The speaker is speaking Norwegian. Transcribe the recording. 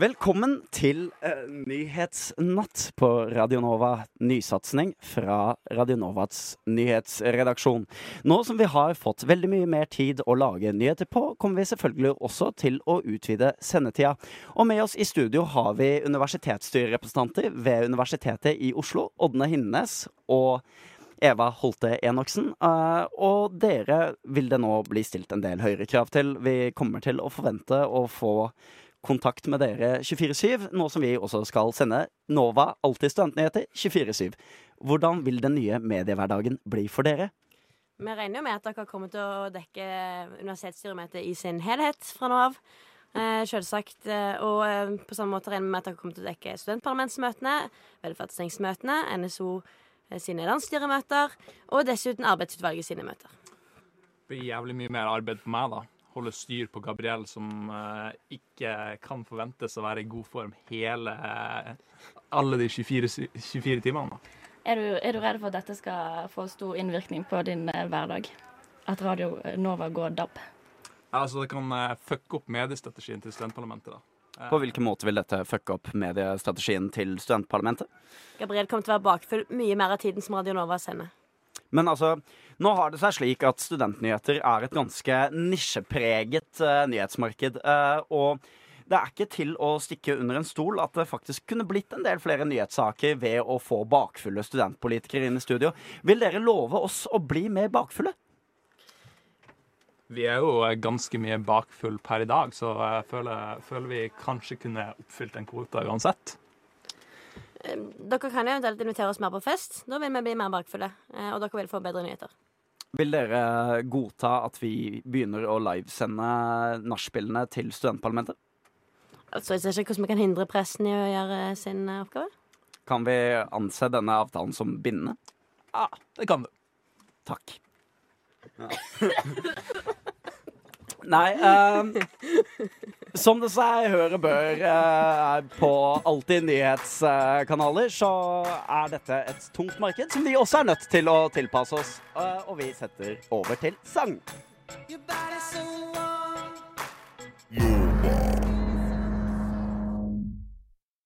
Velkommen til uh, Nyhetsnatt på Radionova. Nysatsing fra Radionovas nyhetsredaksjon. Nå som vi har fått veldig mye mer tid å lage nyheter på, kommer vi selvfølgelig også til å utvide sendetida. Og med oss i studio har vi universitetsstyrerepresentanter ved Universitetet i Oslo, Ådne Hinnes og Eva Holte Enoksen. Uh, og dere vil det nå bli stilt en del høyere krav til. Vi kommer til å forvente å få kontakt med dere 24-7, nå som vi også skal sende Nova Alltid studentnyheter 24-7. Hvordan vil den nye mediehverdagen bli for dere? Vi regner jo med at dere kommer til å dekke universitetsstyremøtet i sin helhet fra nå av. Eh, selvsagt. Eh, og eh, på samme måte regner vi med at dere kommer til å dekke studentparlamentsmøtene, velferdsstingsmøtene, NSO eh, sine landsstyremøter, og dessuten arbeidsutvalget sine møter. Det blir jævlig mye mer arbeid på meg, da holde styr på Gabriel, som uh, ikke kan forventes å være i god form hele uh, alle de 24, 24 timene. Er du, er du, redd for at dette skal få stor innvirkning på din uh, hverdag? At Radio Nova går DAB? Altså, det kan fucke opp mediestrategien til studentparlamentet. da. På hvilken måte vil dette fucke opp mediestrategien til studentparlamentet? Gabriel kommer til å være bakfull mye mer av tiden som Radio Nova sender. Men altså, nå har det seg slik at studentnyheter er et ganske nisjepreget uh, nyhetsmarked. Uh, og det er ikke til å stikke under en stol at det faktisk kunne blitt en del flere nyhetssaker ved å få bakfulle studentpolitikere inn i studio. Vil dere love oss å bli mer bakfulle? Vi er jo ganske mye bakfull per i dag, så jeg føler, føler vi kanskje kunne oppfylt en kvote uansett. Dere kan eventuelt invitere oss mer på fest. Da vil vi bli mer bakfulle. Eh, og dere vil få bedre nyheter. Vil dere godta at vi begynner å livesende nachspielene til studentparlamentet? Altså, Jeg ser ikke hvordan vi kan hindre pressen i å gjøre sin eh, oppgave. Kan vi anse denne avtalen som bindende? Ja, det kan du. Takk. Ja. Nei um, Som det seg høre bør eh, på Alltid nyhetskanaler, så er dette et tungt marked som vi også er nødt til å tilpasse oss. Eh, og vi setter over til sang. Your